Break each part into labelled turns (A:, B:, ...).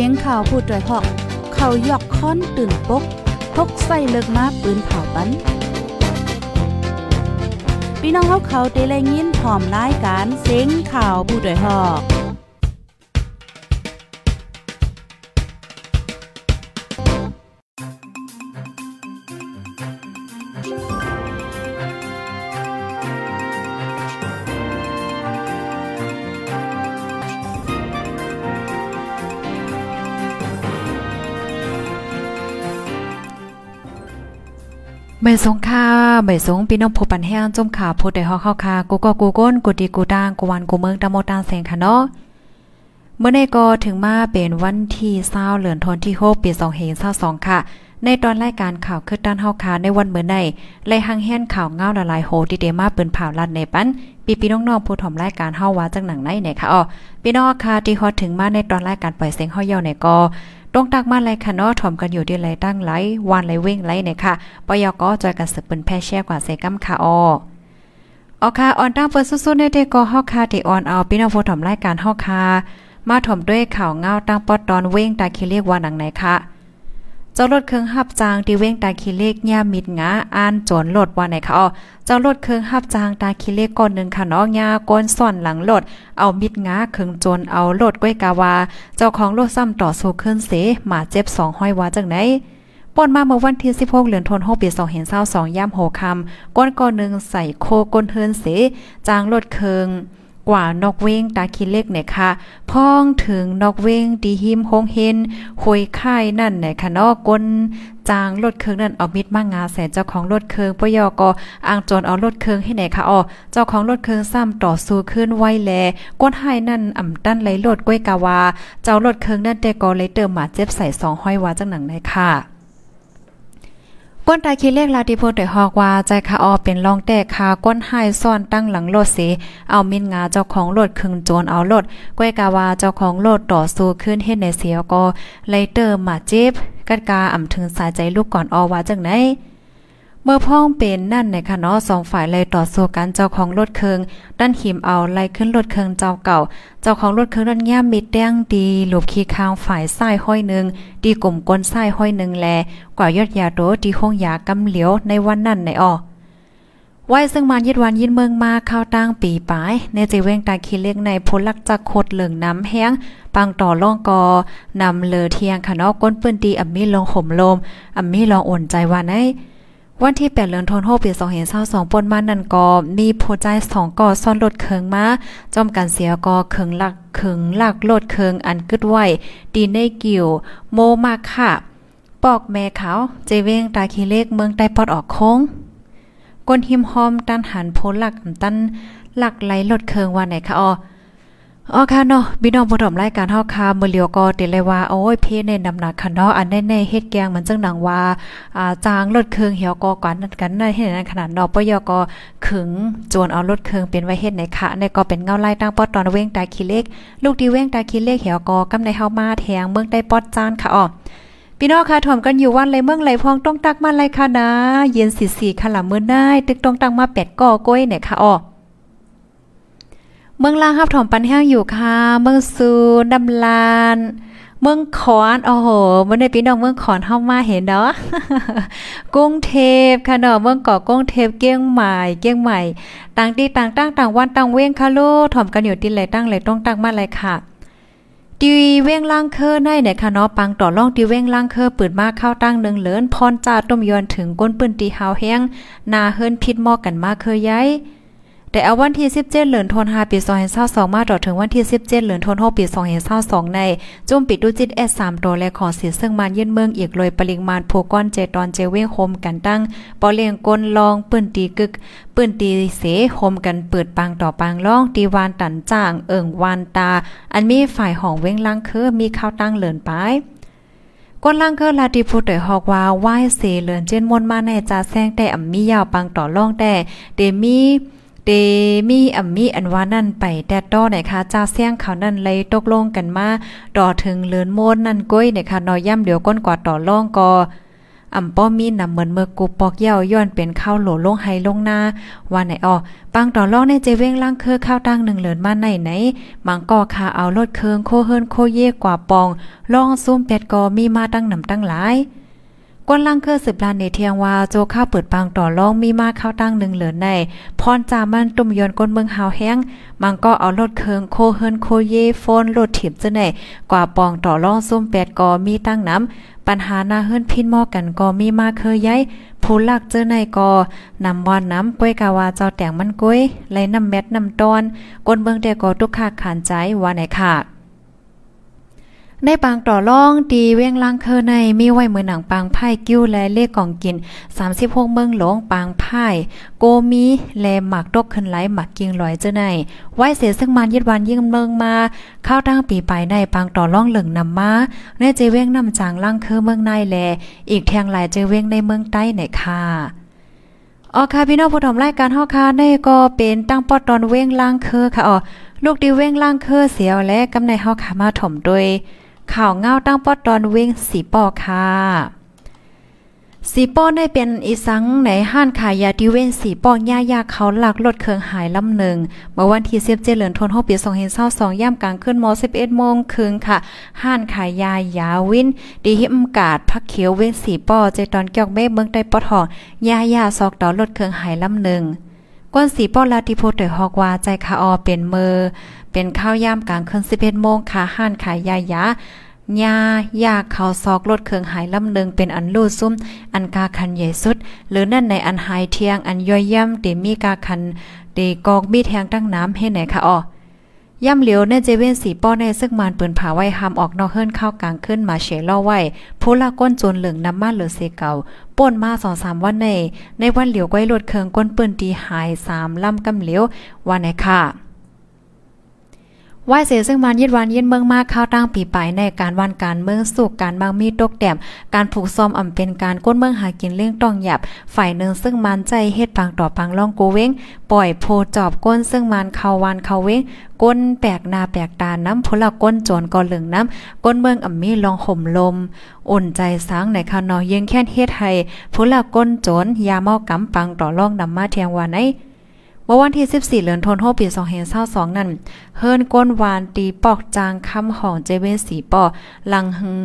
A: สียงข่าวพูดด้วยหอก เขายอกค้อนตื่นปกพกใส่เลิกมาปืนเผาปันพี่น้องเขาเขาเตะแลยินพร้อมรายการเสียงข่าวผู้ด้วยหอก
B: ไม่สงค่าไม่สงพี่น้องผู้ปันแห้งจมขาผู้ใดฮอกเข้าคากูก็กูก้นกูดีกูด่างกูวันกูเมืองตะโมตางแสงค่ะเนาะเมื่อในก็ถึงมาเป็นวันที่20เหลือนทนที่6ปี2522ค่ะ ในตอนรายการข่าวคือด้านเฮาคาในวันเมื่อในไล่หังแห่นข่าวเงาละลายโหที่เดมาเปิ้นผ่าลัดในปันปีพี่น้องๆผู้ถ่อมรายการเฮาว่าจังหนังไหนเนี่ยค่ะอ๋อพี่น้องค่ะที่ฮอถึงมาในตอนรายการปล่อยเสียงเฮาเยาเนี่ยก็ ตรงตักมาไลค่ะเนาะถ่อมกันอยู่ดีไรตั้งไรวานไรเว้งไรเนี่ยค่ะปยก็จอยกันสืบเป็นแพ่แช่กว่าเซกัมค่ะออออค่ะออนตั้งเปิดสุดๆในเด็กก็ฮอกคาที่ออนเอาพี่น้องผู้ถ่อมรายการฮอกคามาถ่อมด้วยข่าวเงาตั้งปอดตอนเว้งตาคิเรียกว่าหนังไหนค่ะ เจ้ารถเครื่องหับจางที่เว้งตาคิเลกย่ามิดงาอ่านโจรรถว่าไหนคะอ๋อเจ้ารถเครื่องหับจางตาคิเลกก้อนหนึ่งค่ะเนาะยาก้นซ่อนหลังรถเอามิดงาเครื่องโจรเอารถก้อยกาวา เจ้าของรถซ้ำต่อสู้ขึ้นเสหมาเจ็บสองห้อยว่าจังไหนป่นมาเมื่อวันที่ 16เดือนธันวาคมปี2522ย่ำโหคำก้นก้อนหนึ่งใส่โคก้นเฮินเสจางรถเครื่อง กว่านกเว้งตาคิเล็กเนี่ยค่ะพ้องถึงนกเว้งดีหิมโฮงเฮนคุยค่ายนั่นเนี่ยค่ะนาะกนจางรถเครื่องนั่นเอามิดมางาแสนเจ้าของรถเครื่องปยอก็อ้างจรเอารถเครื่องให้ไหนค่ะอ๋อเจ้าของรถเครื่องซ้ำต่อสู้ขึ้นไว้แลก้นหายนั่นอ่ำตั้นไหลรถก้วยกาวา เจ้ารถเครื่องนั่นแต่ก็เลยเติมหมาเจ็บใส่สองห้อยว่าจังหนังในค่ะ ก้นตาคีเลขลาติโพได้ฮอกว่าใจคาออเป็นรองแตกคาก้นหายซ่อนตั้งหลังโลดเสิเอามินงาเจ้าของโลดคึงโจรเอาโลดก้วยกาวาเจ้าของโลดต่อสู้ขึ้นเฮ็ดในเสียก็เลยเตอร์มาเจ็บกัดกาอ่ำถึงสายใจลูกก่อนออว่าจังไหน เมื่อพ้องเป็นนั่นในคะเนาะสองฝ่ายเลยต่อสู้กันเจ้าของรถเคืองด้านหิมเอาไล่ขึ้นรถเคืองเจ้าเก่า เจ้าของรถเคืองด้านย่ามมิดแดงดีหลบขี้คางฝ่ายซ้ายห้อยหนึ่งดีกลุ่มก้นซ้ายห้อยหนึ่งแล กว่ายอดยาโตดีห้องยากำเหลียวในวันนั้นในอ้อไว้ซึ่งมายึดวันยินเมืองมาเข้าตั้งปีปลายในจีเวงตาคีเล็กในพลักจักโคดเหลืองน้ำแห้งปังต่อล่องกอนำเลอเทียงค่ะนาะก้นปืนดีอัมมีลงห่มลมอัมมีลองอ่อนใจว่าไน วันที่8เดือนธันวาคมปี2022ปนมานั่นก็มีผู้ใจ2ก่อซ่อนรถเคิงมาจอมกันเสียก็เคิงลักเคิงลักรถเคิงอันกึดไว้ดีในกิวโมมาค่ะปอกแม่ขาวเจเวงตาคีเลขเมืองใต้ปอดออกโค้งก้นหิมหอมตันหันโพลักตันหลักไหลรถเคิงว่าไหนคะอ๋อ อ๋อค่ะเนาะพี่น้องผู้ชมรายการเฮาค่ะมื้อเลียวก็ติเลยว่าโอ้ยเพในนำหนักค่ะเนาะอันในๆเฮ็ดแกงมันจังหนังว่าอ่าจางรถเครื่องเหี่ยวก็กันกันในเฮ็ดนั้นขนาดเนาะปยก็ขึงโจนเอารถเครื่องเป็นไว้เฮ็ดในค่ะในก็เป็นเงาไล่ตั้งปอดตอนเว้งตาขี้เล็ก ลูกที่เว้งตาขี้เล็กเหี่ยวก็กำในเฮามาแทงเมืองได้ปอดจานค่ะอ๋อพี่น้องค่ะถ่อมกันอยู่วันไรเมืองไรพองต้องตักมาไรค่ะนะ เย็นสีๆค่ะละมื้อได้ตึกต้องตักมาเป็ดก่อก้อยเนี่ยค่ะอ๋อ เมืองล่างครับถอมปันแห้งอยู่ค่ะ เมืองซูดำลาน เมืองขอนโอ้โหเมื่อในพี่น้องเมืองขอนเข้ามาเห็นเนาะกรุงเทพค่ะเนาะเมืองเกาะกรุงเทพเกี้ยงใหม่เกี้ยงใหม่ ต่างที่ต่างตั้งต่างวันต่างเว้งค่ะลูกถอมกันอยู่ที่ไหนตั้งไหนต้องตั้งมาเลยค่ะตีเว้งล่างเคอในเนี่ยค่ะเนาะปังต่อล่องตีเว้งล่างเคอเปืดมาเข้าตั้งหนึ่งเหลินพรจ่าต้มยอนถึงก้นปืนตีหาวแห้งนาเฮิรนพิษมอกันมาเคยย้าย แต่เอาวันที่17เหลือนธันวาปี2022มาต่อถึงวันที่17เหลือนธันวาปี2022ในจุ่มปิดดูจิต S3 ตัวและขอสีซึ่งมันยื่นเมืองอีกเลยปริมาณโพก้อนเจตอนเจเวงโฮมกันตั้งปอเลียงกลลองปืนตีกึกปืนตีเสโฮมกันเปิดปังต่อปังล่องตีวานตันจ่างเอิงวานตา อันมีฝ่ายห้องเว้งล่างคือมีข้าวตั้งเหลือนไปก้นล่างเกอลาติพูดแต่ฮอกว่าไหว้เสเหลือนเจนมนมาในจาแซงแต่อ่ำมียาวปังต่อล่องแต่เดมี เดมีอัมมีอันว่านั่นไปแดดดอไหนคะจ้าเสียงเขานั่นเลยตกลงกันมาต่อถึงเลือนโมนนั่นก้อยเนี่ยค่ะนอย่ำเดี๋ยวก้นกว่าต่อล่องกออ่ำป้อมีนำเหมือนเมื่อกูปอกเย่าย้อนเป็นข้าวโหลลงไฮลงหน้าว่าไหนออปังต่อรองในเจเว้งล่างเคือข้าวตั้งหนึ่งเหลือนมาไหนไหนมังก็คาเอารถเคืองโคเฮิรนโคเย่กว่าปองล่องซุ่มเป็ดกอมีมาตั้งนำตั้งหลาย กวนล่างเครือสืบลานในเทียงว่าโจข้าวเปิดปางต่อรองมีมาข้าวตั้งหนึ่งเหลือในพรจามันตุ่มยนก้นเมืองหาวแห้งมังก็เอารถเคืองโคเฮิรนโคเย่โฟนรถถีบจะไหนกว่าปองต่อรองซุ่มเป็ดกอมีตั้งน้ำปัญหาหน้าเฮิรนพินหม้อกันก็มีมาเคยย้ายผู้ลักเจอในกอนำวอนน้ำก้วยกาวาเจ้าแต่งมันก้วยไหลน้ำเม็ดน้ำตอนก้นเมืองแต่ก็ทุกขาขานใจว่าไหนค่ะ ในปางต่อล่องตีเว้งล่างเคอในมีไว้มือหนังปางไพ่กิ้วและเลขกองกิน36เมืองหลงปางไพ่โกมีแลหมักดกขึ้นไหลหมักกิงลอยเจ้าในไว้เสียซึ่งมันยึดวันยิ่งเมืองมาเข้าตั้งปีไปในปางต่อล่องเหลืองนำมาในเจเว้งนำจางล่างเคอเมืองในแลอีกแทงหลายเจเว้งในเมืองใต้ไหนค่ะอ๋อค่ะพี่น้องผู้ชมรายการเฮาค่ะในก็เป็นตั้งปอตอนเว้งล่างเคอค่ะอ๋อลูกดีเว้งล่างเคอเสียวและกำในเฮาค่ะมาถ่อมโดย ข่าวเงาตั้งปอดตอนเว้งสีปอค่ะสีป้อได้เป็นอีสังในห้านขายยาที่เว้นสีป้อย่ายาเขาหลักลดเครื่องหายลำหนึ่งเมื่อวันที่17เดือนธันวาคมปี2022ย่ำกลางขึ้นม11โมงครึ่งค่ะ ห้านขายยายาวินดีหิมกาดพักเขียวเว้นสีป้อใจตอนเกี่ยวเมฆเมืองใต้ปอทองยายาซอกต่อลดเครื่องหายลำหนึ่ง ก้นสีป้อลาติโพเตอฮอกว่าใจคาออเป็นเมอเป็นข้าวย่ามกลางคืน11โมงค่ะห้านขายยายายายาเขาซอกลดเครื่องหายลำหนึ่งเป็นอันลู่ซุ่มอันกาคันใหญ่สุด หรือนั่นในอันหายเทียงอันย่อยย่ำเดมีกาคันเดกอกมีแทงตั้งน้ำให้ไหนคะอ๋อ ย่ำเหลียวในเจเวนสีป้อในซึ่งมานปืนผาไว้หำออกนอกเฮิรนเข้ากลางขึ้นมาเฉล่อไว้ผู้ละก้นจนเหลืองน้ำมาเหลือเสเก่าป่นมาสองสามวันใน ในวันเหลียวก้ลดเคืองก้นปืนตีหายสามลำกำเหลียววันไหนค่ะ ว่าเสียซึ่งมันยึดวันยึดเมืองมากข้าวตั้งปีไปในการวันการเมืองสุกการบางมีตกแต้มการผูกซ้อมอ่ำเป็นการก้นเมืองหากินเรื่องต้องหยับ ฝ่ายหนึ่งซึ่งมันใจเฮ็ดปังต่อปังล่องโกเว้งปล่อยโพจอบก้นซึ่งมันเข้าวันเข้าเว้งก้นแปลกนาแปลกตาน้ำพละก้นโจรก็เหลืองน้ำก้นเมืองอ่ำมีลองห่มลมอุ่นใจสังในคานอยิงแค่นเฮ็ดให้พละก้นโจรยาเมากำปังต่อล่องนำมาเทียงวันไอ เมื่อวันที่ 14เดือนธันวาคมปี2522นั้น เฮิรนก้นวานตีปอกจางคำของเจเวนสีปอหลังหึง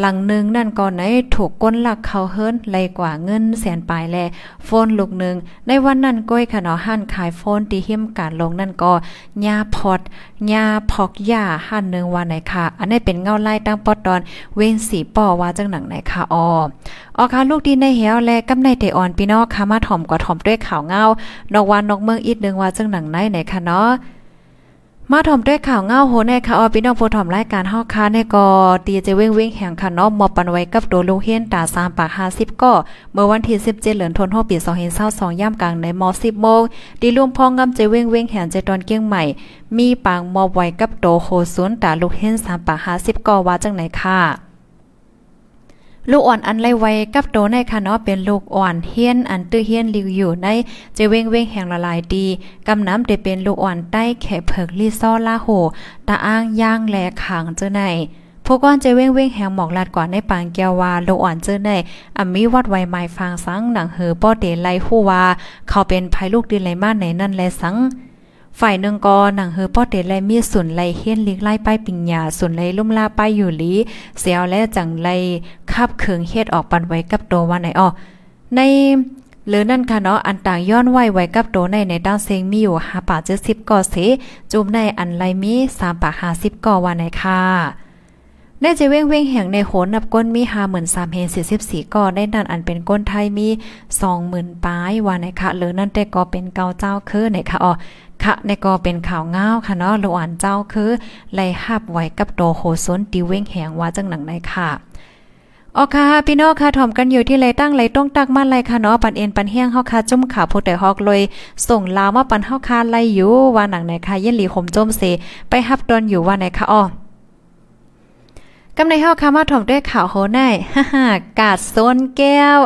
B: หลังหนึ่งนั่นก่อนไหนถูกก้นหลักเขาเฮิรนไลกว่าเงินแสนปลายแลโฟนลูกหนึ่งในวันนั้นก้อยขนอหั่นขายโฟนตีหิมการลงนั่นก็ยาพอดยาพอกยาหั่นหนึ่งวันไหนค่ะ อันนี้เป็นเงาไล่ตั้งปอดตอนเว้นสีป่อว่าจังหนังไหนค่ะออออค่ะลูกดีในเหียวและกำในเตอ่อนพี่น้องค่ะมาถ่อมกว่าถ่อมด้วยข่าวเงานอกวันนอกเมืองอีกนึงว่าจังหนังไหนไหนค่ะเนาะ มาถ่อมด้วยข่าวเงาโหในค่ะออพี่น้องผู้ถ่อมรายการเฮาค่ะในก็ตีจะเว้งเว้งแห่งค่ะเนาะมอปันไว้กับโดลูเฮนตา3ปาก50ก็เมื่อวันที่17เดือนธันวาคมปี2022ย่ำกลางในมอ10โมงดีรวมพ้องงำจะเว้งเว้งแห่งใจตอนเกียงใหม่ มีปางมอบไว้กับโดโคศูนย์ตาลูกเฮน3ปาก50ก็ว่าจังไหนค่ะ ลูกอ่อนอันไลไว้กับโตในค่ะเนาะเป็นลูกอ่อนเฮียนอันตื้อเฮียนลิวอยู่ในเจเวงเวงแห่งละลายดีกำน้ำได้เป็นลูกอ่อนใต้แขเผิกลีซ้อลาโหตาอ้างย่างแลขางเจอในพวกก้อนเจเว้งเว้งแหงหมอกลาดกว่าในปางแกววาลูกอ่อนเจอในอ่ำมีวัดไวไม้ฟางสังหนังเหอป้อเตไลฮู้ว่า เขาเป็นภายลูกดินไหลมาไหนนั่นแลสัง ฝ่ายหนึ่งก็หนังเฮอป้อเตไลมีสุนไลเฮียนลิกไล่ป้ายปิงยาสุนไลลุ่มลาป้ายอยู่ลีเสียวและจังไลคาบเคืองเฮ็ดออกปันไว้กับตัววันไหนอ้อในหรือนั่นค่ะเนาะอันต่างย้อนไหวไว้กับโตในในด้านเซงมีอยู่5ป่า70ก่อเสจุ่มในอันไลมี3ป่า50ก่อวันไหนค่ะ ในจะเว้งเว้งแห่งในโหนนับก้นมีห้าหมื่นสามเฮสี่สิบสี่ก่อได้นั่นอันเป็นก้นไทยมีสองหมื่นปลายว่าในคะหรือนั่นแต่ก็เป็นเกาเจ้าคือในคะอ๋อค่ะในก็เป็นข่าวเงาค่ะเนาะหลวนเจ้าคือไล่หับไว้กับโตโหซนติเว้งแหงว่าจังหนังในค่ะออค่ะพี่น้องค่ะถ่อมกันอยู่ที่ไรตั้งไรต้องตักมาไรค่ะเนาะปันเอ็นปันเฮียงเฮาค่ะจุ่มขาผู้แต่ฮอกเลย ส่งลาวมาปันเฮาค่ะไล่อยู่ว่าหนังไหนค่ะเย็นหลีขมจมเส ไปฮับดอนอยู่ว่าไหนค่ะอ้อ กำในเฮาค่ะมาถ่อมด้วยข่าวโหนายฮ่าๆกาดโซนแก้ว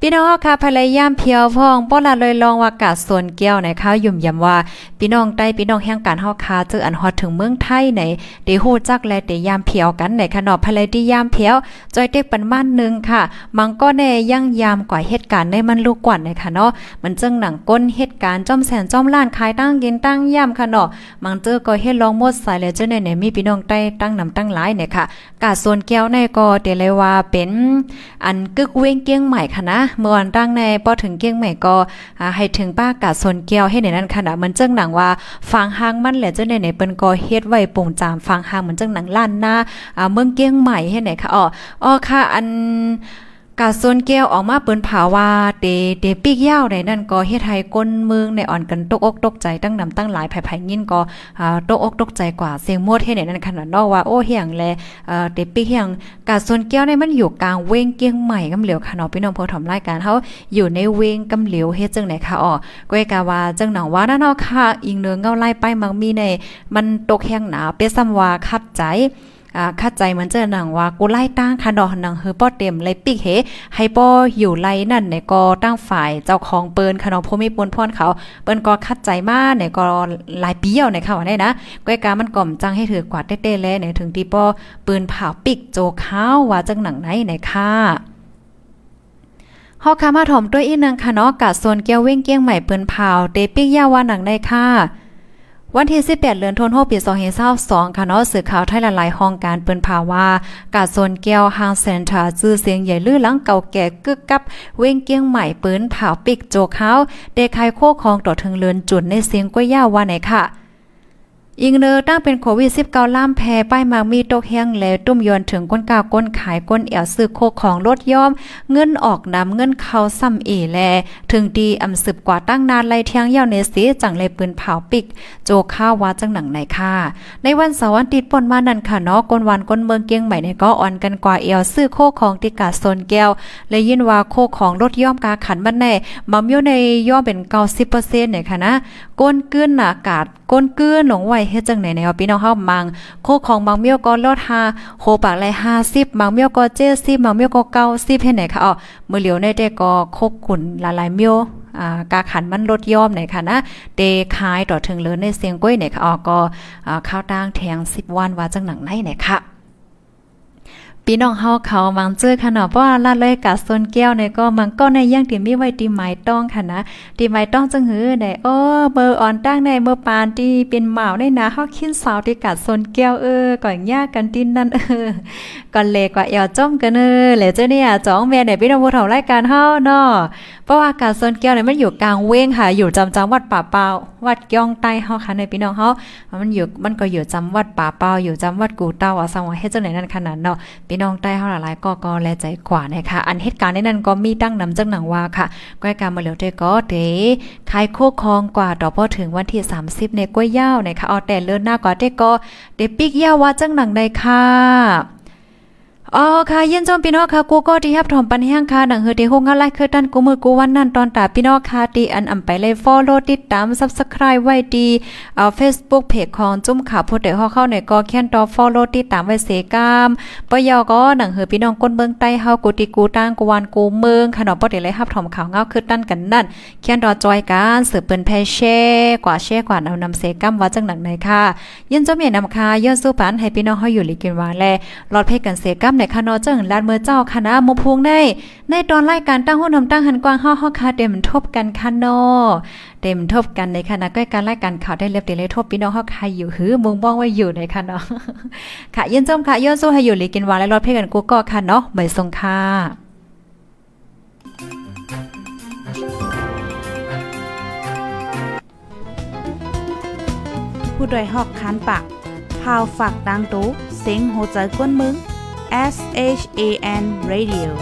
B: พี่น้องเฮาค่ะภรรยามเพียวพองป้อละเลยลองว่ากาดโซนแก้วในข้าวยุ่มยำว่า พี่น้องใต้พี่น้องแห่งการเฮาค่ะเจออันฮอดถึงเมืองไทยในเดฮู้จักและเดยามเพียวกันในขนอภรรยามเพียวจอยเต็กปันบ้านนึงค่ะ มังก็แน่ยังยามกว่าเหตุการณ์ในมันลูกกว่าในค่ะเนาะมันจึงหนังก้นเหตุการณ์จ้อมแสนจ้อมล้านขายตั้งกินตั้งย่ำค่ะเนาะมังเจอก็เฮ็ดลองหมดสายแล้วเจ้าเนี่ยมีพี่น้องใต้ตั้งนำตั้งหลายเนี่ยค่ะกาส่วนแก้วในก็เตเลยว่าเป็นอันกึกเว้งเกี้ยงใหม่ค่ะนะเมื่อวันตั้งในพอถึงเกี้ยงใหม่ก็ให้ถึงป้ากาส่วนแก้วให้ในนั้นค่ะนะมันเจ้งหนังว่าฟังหางมันแหละเจ้าในไหนเปิ้นก็เฮ็ดไว้ปุ่งจามฟังหางเหมือนเจ้งหนังล้านหน้าอ่าเมืองเกี้ยงใหม่ให้ไหนค่ะอ๋ออ๋อค่ะอัน กาซนแก้วออกมาเปิ้นผาว่าเดเดปิกยาวในนั่นก็เฮ็ดให้ก้นเมืองในอ่อนกันตกอกตกใจตั้งนำตั้งหลายไผๆยินก็อ่าตกอกตกใจกว่าเสียงมดเฮ็ดในนั้นขนาดนอกว่าโอ้เฮียงแลเอ่อเดปิกเฮียงกาซนแก้วในมันอยู่กลางเวงเกียงใหม่กำเหลียวค่ะเนาะพี่น้องผู้ถมรายการเฮาอยู่ในเวงกำเหลียวเฮ็ดจังไหนค่ะอ๋อก้อยกาว่าจังหนังว่านั่นเนาะค่ะอิงเนือเงาไล่ไปมังมีในมันตกแห้งหนาเปซ้ำว่าคัดใจ อ่าคัดใจเหมือนเจอหนังว่ากูไล่ตั้งค่ะดอกหนังเฮอป้อเต็มเลยปิกเฮให้ป้ออยู่ไล่นั่นในก็ตั้งฝ่ายเจ้าของเปิ้นค่ะเนาะผู้มีปนพรเขา เปิ้นก็คัดใจมาในก็หลายปีแล้วในค่ะว่าได้นะก้อยกามันก่อมจังให้ถือกว่าเต้ๆแลในถึงที่ป้อปืนเผาปิกโจข้าวว่าจังหนังไหนในค่ะฮาคามาถอมด้วยอีนึงค่ะเนาะกะส่วนเกี่ยวเว้งเกี้ยงใหม่เปิ้นเผาเตปิกยาว่าหนังได้ค่ะ วันที่18เดือนธันวาคมปี2022ค่ะเนาะสื่อข่าวไทยหลายๆห้องการเปิ้นภาวากาโซนแก้วฮางเซ็นเตอร์ชื่อเสียงใหญ่ลือหลังเก่าแก่กึกกับเว้งเกียงใหม่เปิ้นเผาปิกโจกเฮาเดคายโคของต่อถึงเลือนจุนในเสียงก้อยยาวว่าไหนค่ะ อิงเนอตั้งเป็นโควิด19ล่ามแพ้ป้ายมากมีตกแห้งแล้วตุ้มยอนถึงก้นกาก้นขายก้นแอวซื้อโคของรถย่อม เงินออกนำเงินเข้าซ้ำเอแล ถึงดีอำสืบกว่าตั้งนานไล่เที่ยงยาวในสีจังเลยปืนเผาปิก โจข้าววาจังหนังไหนค่ะ ในวันเสาร์วันติดป่นมานั่นค่ะเนาะก้นวันก้นเมืองเกียงใหม่เนี่ยก็อ่อนกันกว่าเอวซื้อโคของติกาโซนแก้วเลยยินว่าโคของรถย่อมกาขันบันแน่มัมอยู่ในย่อเป็น90%เนี่ยค่ะนะก้นกื้นอากาศ ก้นกื้นหลงไหวเฮ็ดจังไหนในวพี่น้องเฮามังโคของบางเมียวก็ลด5โคปากไร50บางเมียวก็ดสิบางเมียวก็90เฮ็ดไหนค่ะอ๋อมื้อเหลียวในแต่ก็โคกุ่นหลายๆเมียวอ่ากาขันมันลดย่อมไหนค่ะนะเดคายต่อถึงเลยในเสียงก้อยไหนค่ะอ๋อก็อ่าข้าวตั้งแทง10วันว่าจังหนังไหนไหนค่ะ พี่น้องเฮาเขามังเจอค่ะเนาะเพราะว่าลาเลยกะซนแก้วเนี่ยก็มันก็ในย่างที่มีไว้ที่หมายต้องค่ะนะที่หมายต้องจังหือได้โอ้เบอร์อ่อนตั้งในเมื่อปานที่เป็นหมาวได้นะเฮาคินสาวที่กะซนแก้วเออก่อนยากกันตินนั่นเออก่อนเลกว่าเอวจ้อมกันเออแล้วเจ้าเนี่ยจ้องแม่เนี่ยพี่น้องผู้เฒ่ารายการเฮาเนาะเพราะว่ากาซนแก้วเนี่ยมันอยู่กลางเว้งค่ะ อยู่จำจำวัดป่าเปาวัดย่องใต้เฮาค่ะในพี่น้องเฮามันอยู่มันก็อยู่จำวัดป่าเปาอยู่จำวัดกูเต้าอะสังว่าเฮ็ดจังไหนนั่นขนาดเนาะพี่น้องใต้เฮาหลายๆก็ก็แลใจกว่านะคะอันเหตุการณ์ในนั้นก็มีตั้งนำจังหนังว่าค่ะก้อยการมาเหลียวเตก็เตขายโคคองกว่าต่อพอถึงวันที่ 30 ในก้อยยาวนะคะเอาแต่เลื่อนหน้ากว่าเตก็เดปิกยาวว่าจังหนังได้ค่ะ อ๋อค่ะเย็นจอมพี่น้องค่ะกูก็ที่รับถอมปันแห้งค่ะดังเฮอที่โฮงาไลคือตันกูมือกูวันนั้นตอนตาพี่น้องค่ะที่อันอำไปเลย follow ติดตาม subscribe ไว้ดีเอ่อ Facebook เพจของจุ้มข่าวผู้ใดฮอเข้าในก็แค่นต่อ follow ติดตามไว้เสกามปยอก็ดังเฮอพี่น้องก้นเบิ่งใต้เฮากูติกูตั้งกูวันกูเมืองค่ะเนาะบ่ได้เลยรับถอมข่าวเงาคือตันกันนั่นแค่นต่อจอยกันสืบเปิ้นแพแช่กว่าแช่กว่าเอานำเสกามว่าจังหนังไหนค่ะยินจอมเห็นนำค่ะย้อนสู้ปันให้พี่น้องเฮาอยู่ลิกินว่าแลรอดเพกันเสกามในค่ะเนาะจังลาดเมื่อเจ้าคณะมพวงได้ในตอนรายการตั้งหุ้นนำตั้งหันกว้างห้อห้อคาเต็มทบกันค่ะเนาะเต็มทบกันในคณะใกล้การรายการข่าวได้เรียบเดลยทบพี่น้องเฮาใครอยู่หือมุงบ้องไว้อยู่ในค่ะเนาะค่ะยินจมค่ะย้อนสู้ให้อยู่ลิกินวานและรอดเพ่กันกูก็ค่ะเนาะใบทรงค่ะ
A: ผู้ดยหอกคันปากพาวฝากดังตู้เซ็งโหใจกวนมึง S H A N Radio